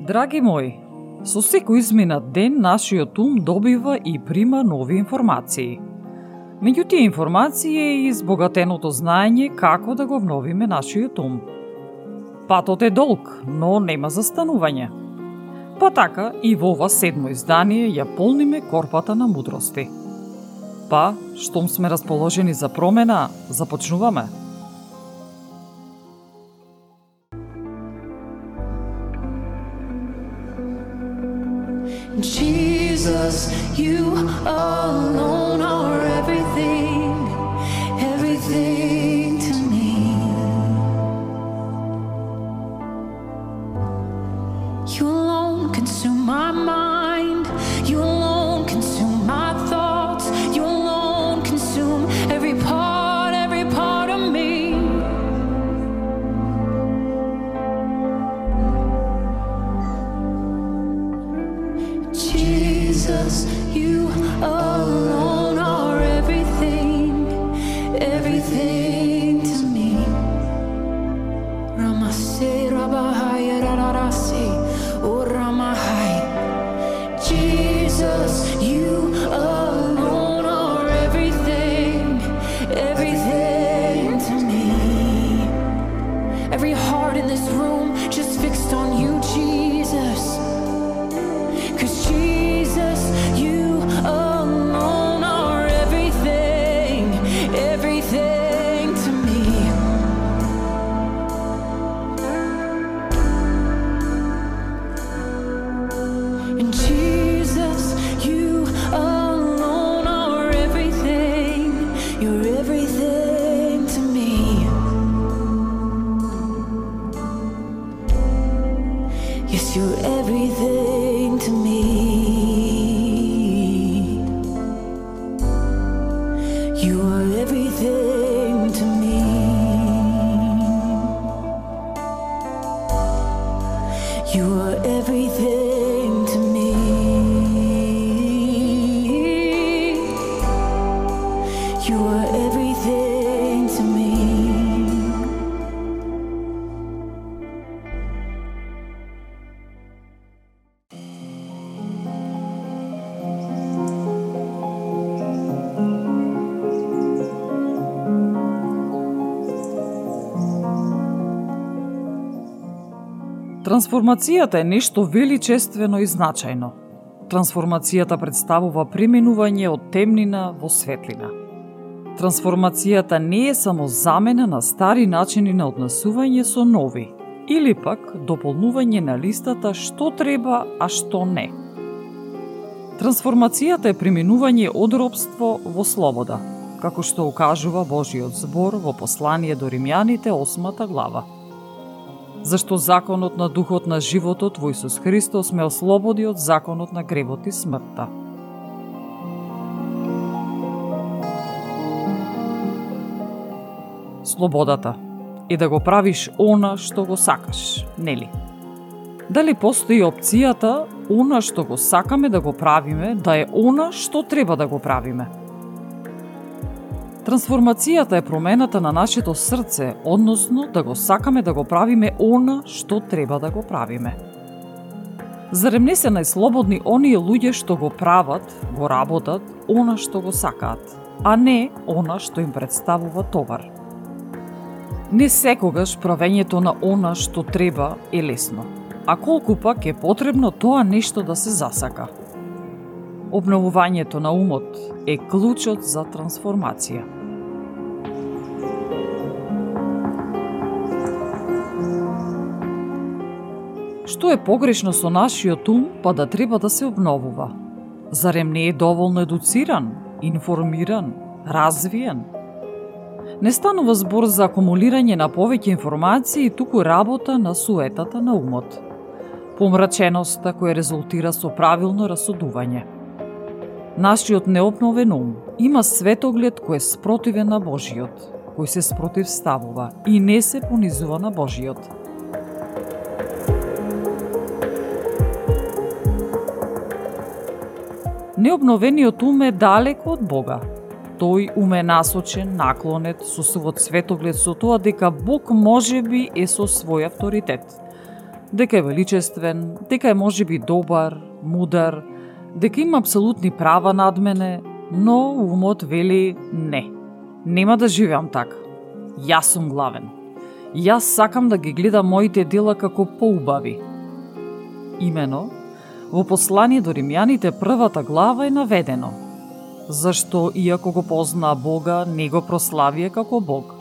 Драги мои, со секој изминат ден нашиот ум добива и прима нови информации. Меѓу тие информации е и избогатеното знаење како да го обновиме нашиот ум. Патот е долг, но нема застанување. Па така и во ова седмо издание ја полниме корпата на мудрости. Па, штом сме расположени за промена, започнуваме. all you're everything to me. Трансформацијата е нешто величествено и значајно. Трансформацијата представува преминување од темнина во светлина. Трансформацијата не е само замена на стари начини на однесување со нови, или пак дополнување на листата што треба, а што не. Трансформацијата е преминување од робство во слобода, како што укажува Божиот збор во послание до Римјаните 8 глава зашто законот на духот на животот во Исус Христос ме ослободи од законот на гревот и смртта. Слободата е да го правиш она што го сакаш, нели? Дали постои опцијата она што го сакаме да го правиме, да е она што треба да го правиме? Трансформацијата е промената на нашето срце, односно да го сакаме да го правиме она што треба да го правиме. Зарем не се најслободни оние луѓе што го прават, го работат, она што го сакаат, а не она што им представува товар. Не секогаш правењето на она што треба е лесно, а колку пак е потребно тоа нешто да се засака. Обновувањето на умот е клучот за трансформација. Што е погрешно со нашиот ум, па да треба да се обновува? Зарем не е доволно едуциран, информиран, развиен? Не станува збор за акумулирање на повеќе информации, туку работа на суетата на умот. помраченоста која резултира со правилно расудување. Нашиот необновен ум има светоглед кој е спротивен на Божиот, кој се спротивставува и не се понизува на Божиот. Необновениот ум е далеко од Бога. Тој ум е насочен, наклонет, со свот светоглед со тоа дека Бог може би е со свој авторитет. Дека е величествен, дека е може би добар, мудар, дека има апсолутни права над мене, но умот вели не. Нема да живеам така. Јас сум главен. Јас сакам да ги гледам моите дела како поубави. Имено, во послание до римјаните првата глава е наведено. Зашто, иако го познаа Бога, не го прославија како Бог.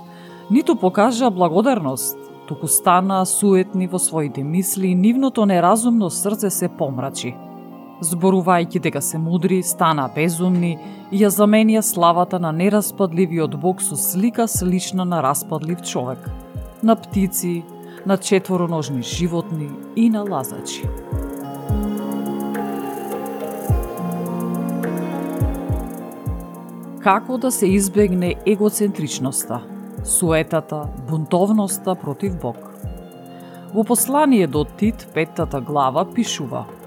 Ниту покажа благодарност, туку стана суетни во своите мисли и нивното неразумно срце се помрачи зборувајќи дека се мудри, стана безумни и ја заменија славата на нераспадливиот Бог со слика слична на распадлив човек, на птици, на четвороножни животни и на лазачи. Како да се избегне егоцентричноста, суетата, бунтовноста против Бог? Во послание до Тит, петтата глава, пишува –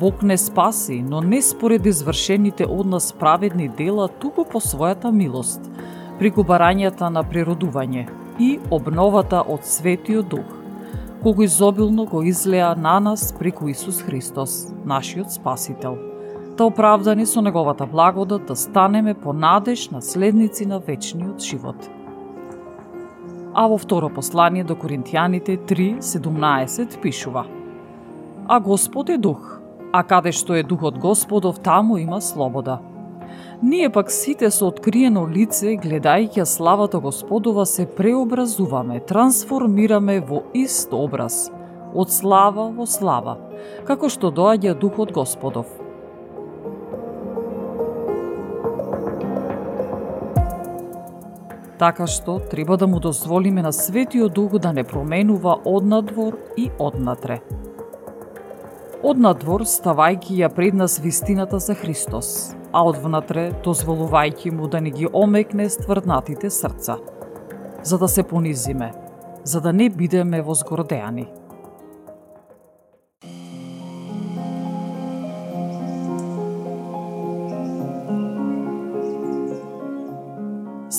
Бог не спаси, но не според извршените од нас праведни дела, туку по својата милост, прикубарањата на природување и обновата од Светиот Дух, кога изобилно го излеа на нас преку Исус Христос, нашиот Спасител, да оправдани со Неговата благодат да станеме по надеж наследници на вечниот живот. А во второ послание до Коринтијаните 3.17 пишува А Господ е Дух, а каде што е Духот Господов, таму има слобода. Ние пак сите со откриено лице, гледајќи славата Господова, се преобразуваме, трансформираме во ист образ, од слава во слава, како што доаѓа Духот Господов. Така што треба да му дозволиме на Светиот Дух да не променува однадвор и однатре однадвор ставајќи ја пред нас вистината за Христос, а одвнатре дозволувајќи му да ни ги омекне стврднатите срца, за да се понизиме, за да не бидеме возгордеани.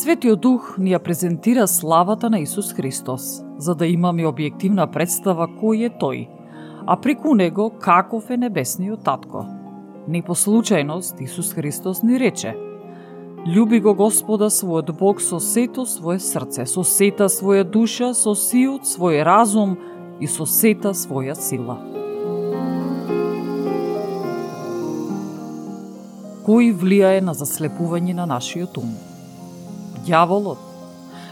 Светиот Дух ни ја презентира славата на Исус Христос, за да имаме објективна представа кој е Тој – а преку него каков е небесниот татко. Не по случајност Исус Христос ни рече Люби го Господа својот Бог со сето свое срце, со сета своја душа, со сиот свој разум и со сета своја сила. Кој влијае на заслепување на нашиот ум? Дјаволот,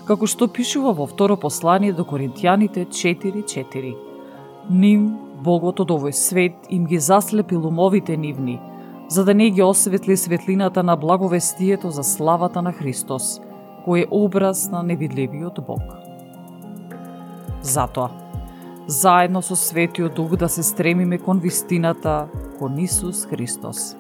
како што пишува во второ послание до Коринтијаните 4.4. Ним Богот од овој свет им ги заслепил умовите нивни, за да не ги осветли светлината на благовестието за славата на Христос, кој е образ на невидливиот Бог. Затоа, заедно со Светиот Дух да се стремиме кон вистината, кон Исус Христос.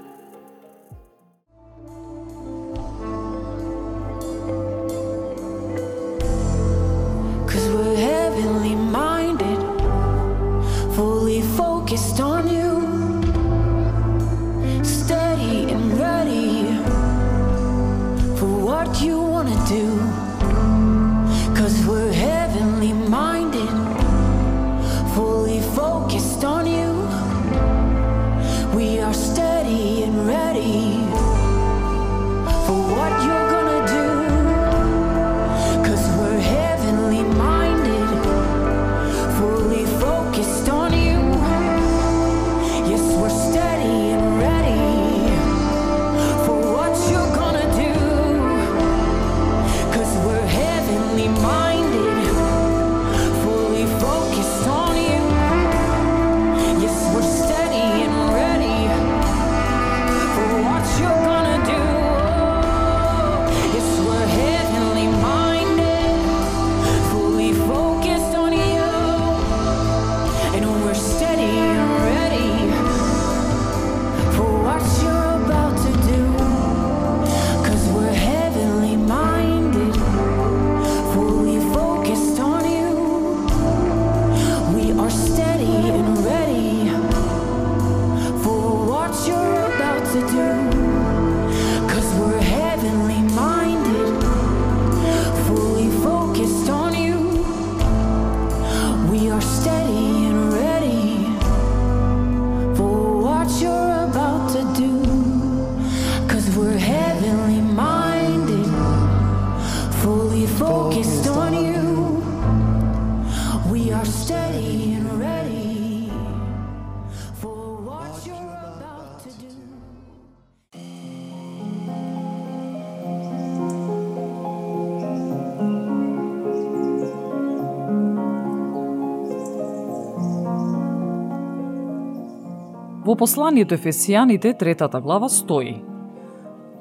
Во посланието Ефесијаните, третата глава, стои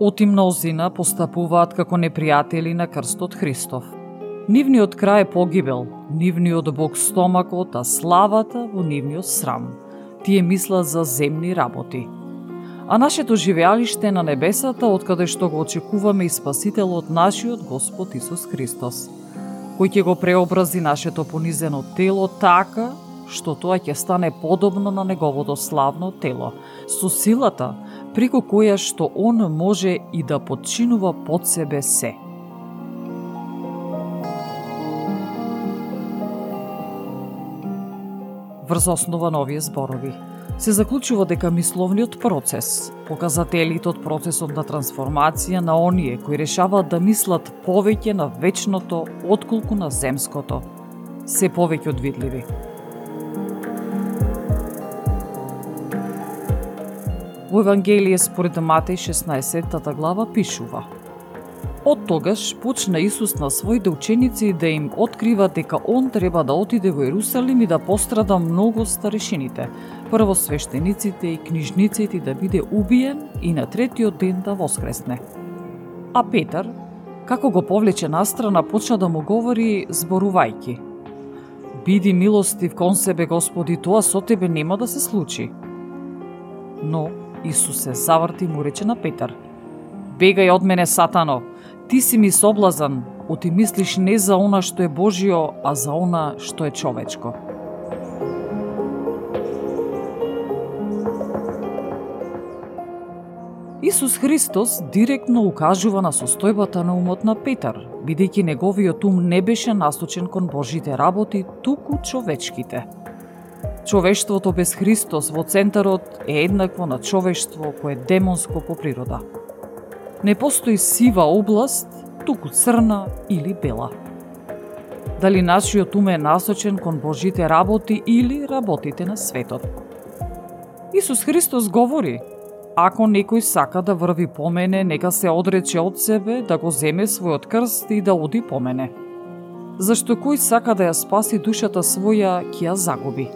Оти мнозина постапуваат како непријатели на крстот Христов. Нивниот крај е погибел, нивниот Бог стомакот, а славата во нивниот срам. Тие мислат за земни работи. А нашето живеалиште на небесата, откаде што го очекуваме и Спасителот нашиот Господ Исус Христос, кој ќе го преобрази нашето понизено тело така што тоа ќе стане подобно на неговото славно тело, со силата преку која што он може и да подчинува под себе се. Врз основа на овие зборови, се заклучува дека мисловниот процес, показателите од процесот на трансформација на оние кои решаваат да мислат повеќе на вечното отколку на земското, се повеќе одвидливи. Во Евангелие според Матеј 16 глава пишува – Од тогаш почна Исус на своите ученици да им открива дека он треба да отиде во Ерусалим и да пострада многу старешините, прво свештениците и книжниците да биде убиен и на третиот ден да воскресне. А Петар, како го повлече настрана, почна да му говори зборувајки. Биди милостив кон себе, Господи, тоа со тебе нема да се случи. Но Исус се заврти и му рече на Петар, Бегај од мене, Сатано, Ти си ми соблазан, оти мислиш не за она што е Божио, а за она што е човечко. Исус Христос директно укажува на состојбата на умот на Петар, бидејќи неговиот ум не беше насочен кон Божите работи, туку човечките. Човештвото без Христос во центарот е еднакво на човештво кое е демонско по природа не постои сива област, туку црна или бела. Дали нашиот ум е насочен кон Божите работи или работите на светот? Исус Христос говори, ако некој сака да врви по мене, нека се одрече од себе, да го земе својот крст и да оди по мене. Зашто кој сака да ја спаси душата своја, ќе ја загуби.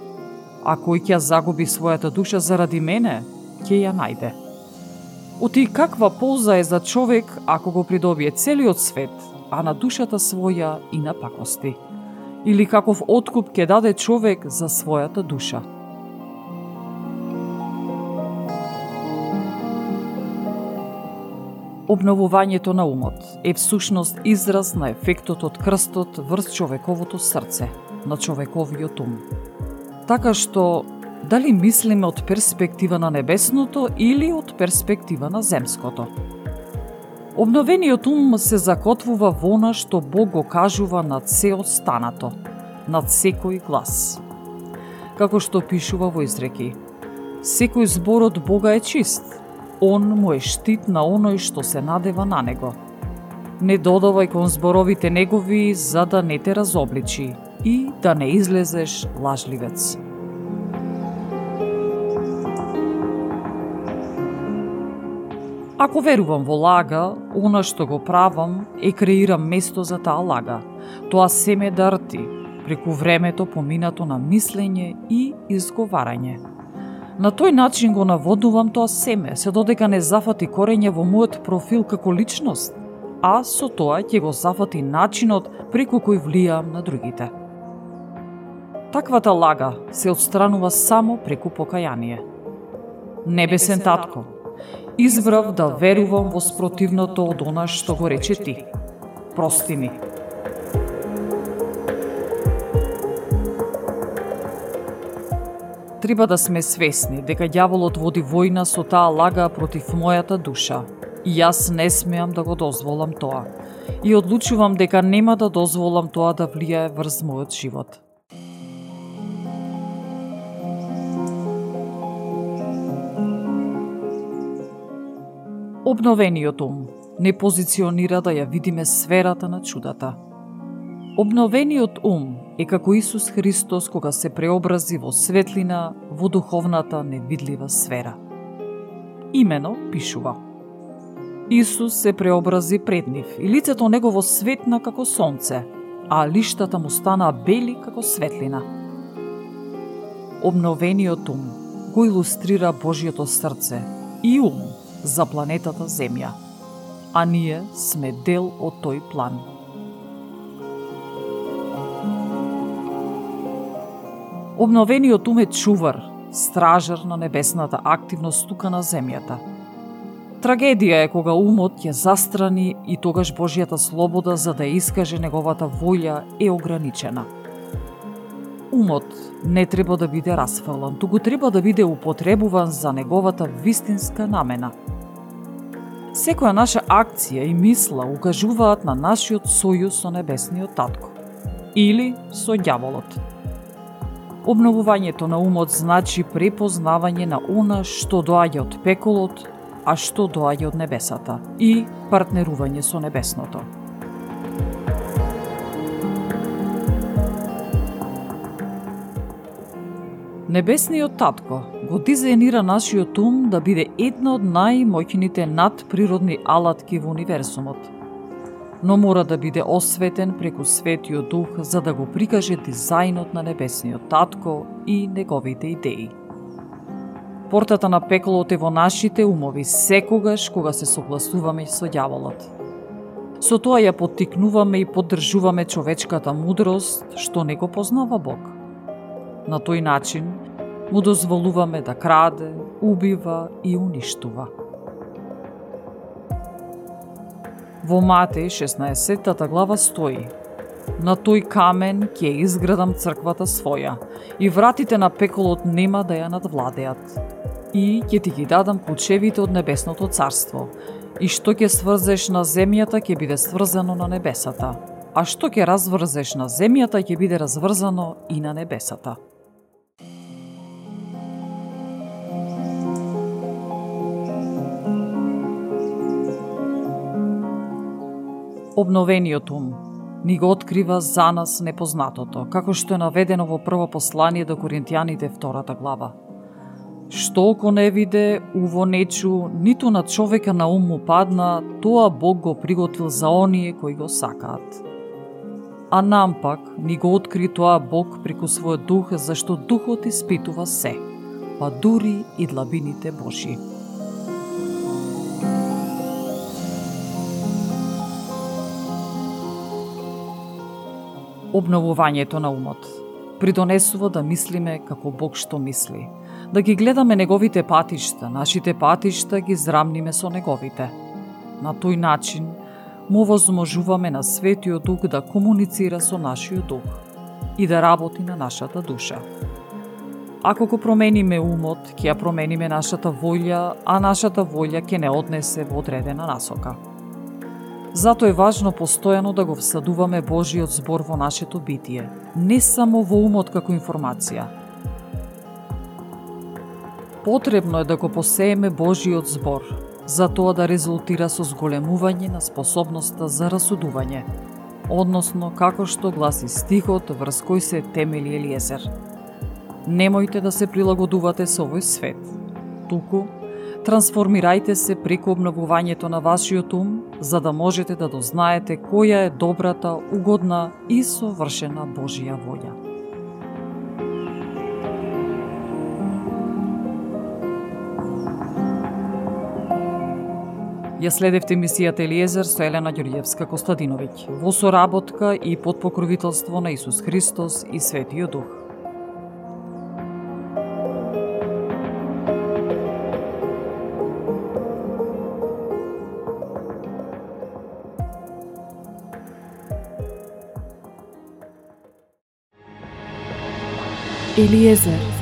А кој ќе загуби својата душа заради мене, ќе ја најде. Оти каква полза е за човек ако го придобие целиот свет, а на душата своја и на пакости? Или каков откуп ќе даде човек за својата душа? Обновувањето на умот е всушност израз на ефектот од крстот врз човековото срце, на човековиот ум. Така што дали мислиме од перспектива на небесното или од перспектива на земското. Обновениот ум се закотвува во она што Бог го кажува над се останато, над секој глас. Како што пишува во изреки, секој збор од Бога е чист, он му е штит на оној што се надева на него. Не додавај кон зборовите негови за да не те разобличи и да не излезеш лажливец. Ако верувам во лага, она што го правам е креирам место за таа лага. Тоа семе дарти, преку времето поминато на мислење и изговарање. На тој начин го наводувам тоа семе, се додека не зафати корење во мојот профил како личност, а со тоа ќе го зафати начинот преку кој влијам на другите. Таквата лага се отстранува само преку покаяние. Небесен татко, избрав да верувам во спротивното од она што го рече ти. Прости ми. Треба да сме свесни дека ѓаволот води војна со таа лага против мојата душа. И јас не смеам да го дозволам тоа. И одлучувам дека нема да дозволам тоа да влијае врз мојот живот. Обновениот ум не позиционира да ја видиме сферата на чудата. Обновениот ум е како Исус Христос кога се преобрази во светлина во духовната невидлива сфера. Имено пишува. Исус се преобрази пред нив и лицето негово светна како сонце, а лиштата му стана бели како светлина. Обновениот ум го илустрира Божиото срце и ум за планетата Земја. А ние сме дел од тој план. Обновениот ум е чувар, стражар на небесната активност тука на земјата. Трагедија е кога умот ја застрани и тогаш Божијата слобода за да искаже неговата волја е ограничена. Умот не треба да биде расфалан, туку треба да биде употребуван за неговата вистинска намена. Секоја наша акција и мисла укажуваат на нашиот сојуз со небесниот татко или со ѓаволот. Обновувањето на умот значи препознавање на она што доаѓа од пеколот, а што доаѓа од небесата и партнерување со небесното. Небесниот татко го дизајнира нашиот ум да биде една од најмоќните надприродни алатки во универсумот – но мора да биде осветен преку Светиот Дух за да го прикаже дизајнот на Небесниот Татко и неговите идеи. Портата на пеколот е во нашите умови секогаш кога се согласуваме со ѓаволот. Со тоа ја поттикнуваме и поддржуваме човечката мудрост што не го познава Бог. На тој начин му дозволуваме да краде, убива и уништува. Во Матеј 16 глава стои На тој камен ќе изградам црквата своја и вратите на пеколот нема да ја надвладеат. И ќе ти ги дадам ключевите од небесното царство. И што ќе сврзеш на земјата ќе биде сврзано на небесата, а што ќе разврзеш на земјата ќе биде разврзано и на небесата. Обновениот ум ни го открива за нас непознатото, како што е наведено во прво послание до Коринтијаните втората глава. Што око не виде, уво не чу, ниту на човека на ум му падна, тоа Бог го приготвил за оние кои го сакаат. А нам пак ни го откри тоа Бог преку својот дух, зашто духот испитува се, па дури и длабините Божи. Обновувањето на умот. Придонесува да мислиме како Бог што мисли, да ги гледаме неговите патишта, нашите патишта ги зрамниме со неговите. На тој начин му возможуваме на Светиот Дух да комуницира со нашиот дух и да работи на нашата душа. Ако го промениме умот, ќе ја промениме нашата волја, а нашата волја ќе не однесе во одредена насока. Зато е важно постојано да го всадуваме Божиот збор во нашето битие, не само во умот како информација. Потребно е да го посееме Божиот збор, за тоа да резултира со зголемување на способноста за расудување, односно како што гласи стихот врз кој се темели Елиезер. Немојте да се прилагодувате со овој свет, туку Трансформирајте се преку обновувањето на вашиот ум, за да можете да дознаете која е добрата, угодна и совршена Божија волја. Ја следевте мисијата Елиезер со Елена Ѓорѓевска Костадиновиќ во соработка и под покровителство на Исус Христос и Светиот Дух. Eliezer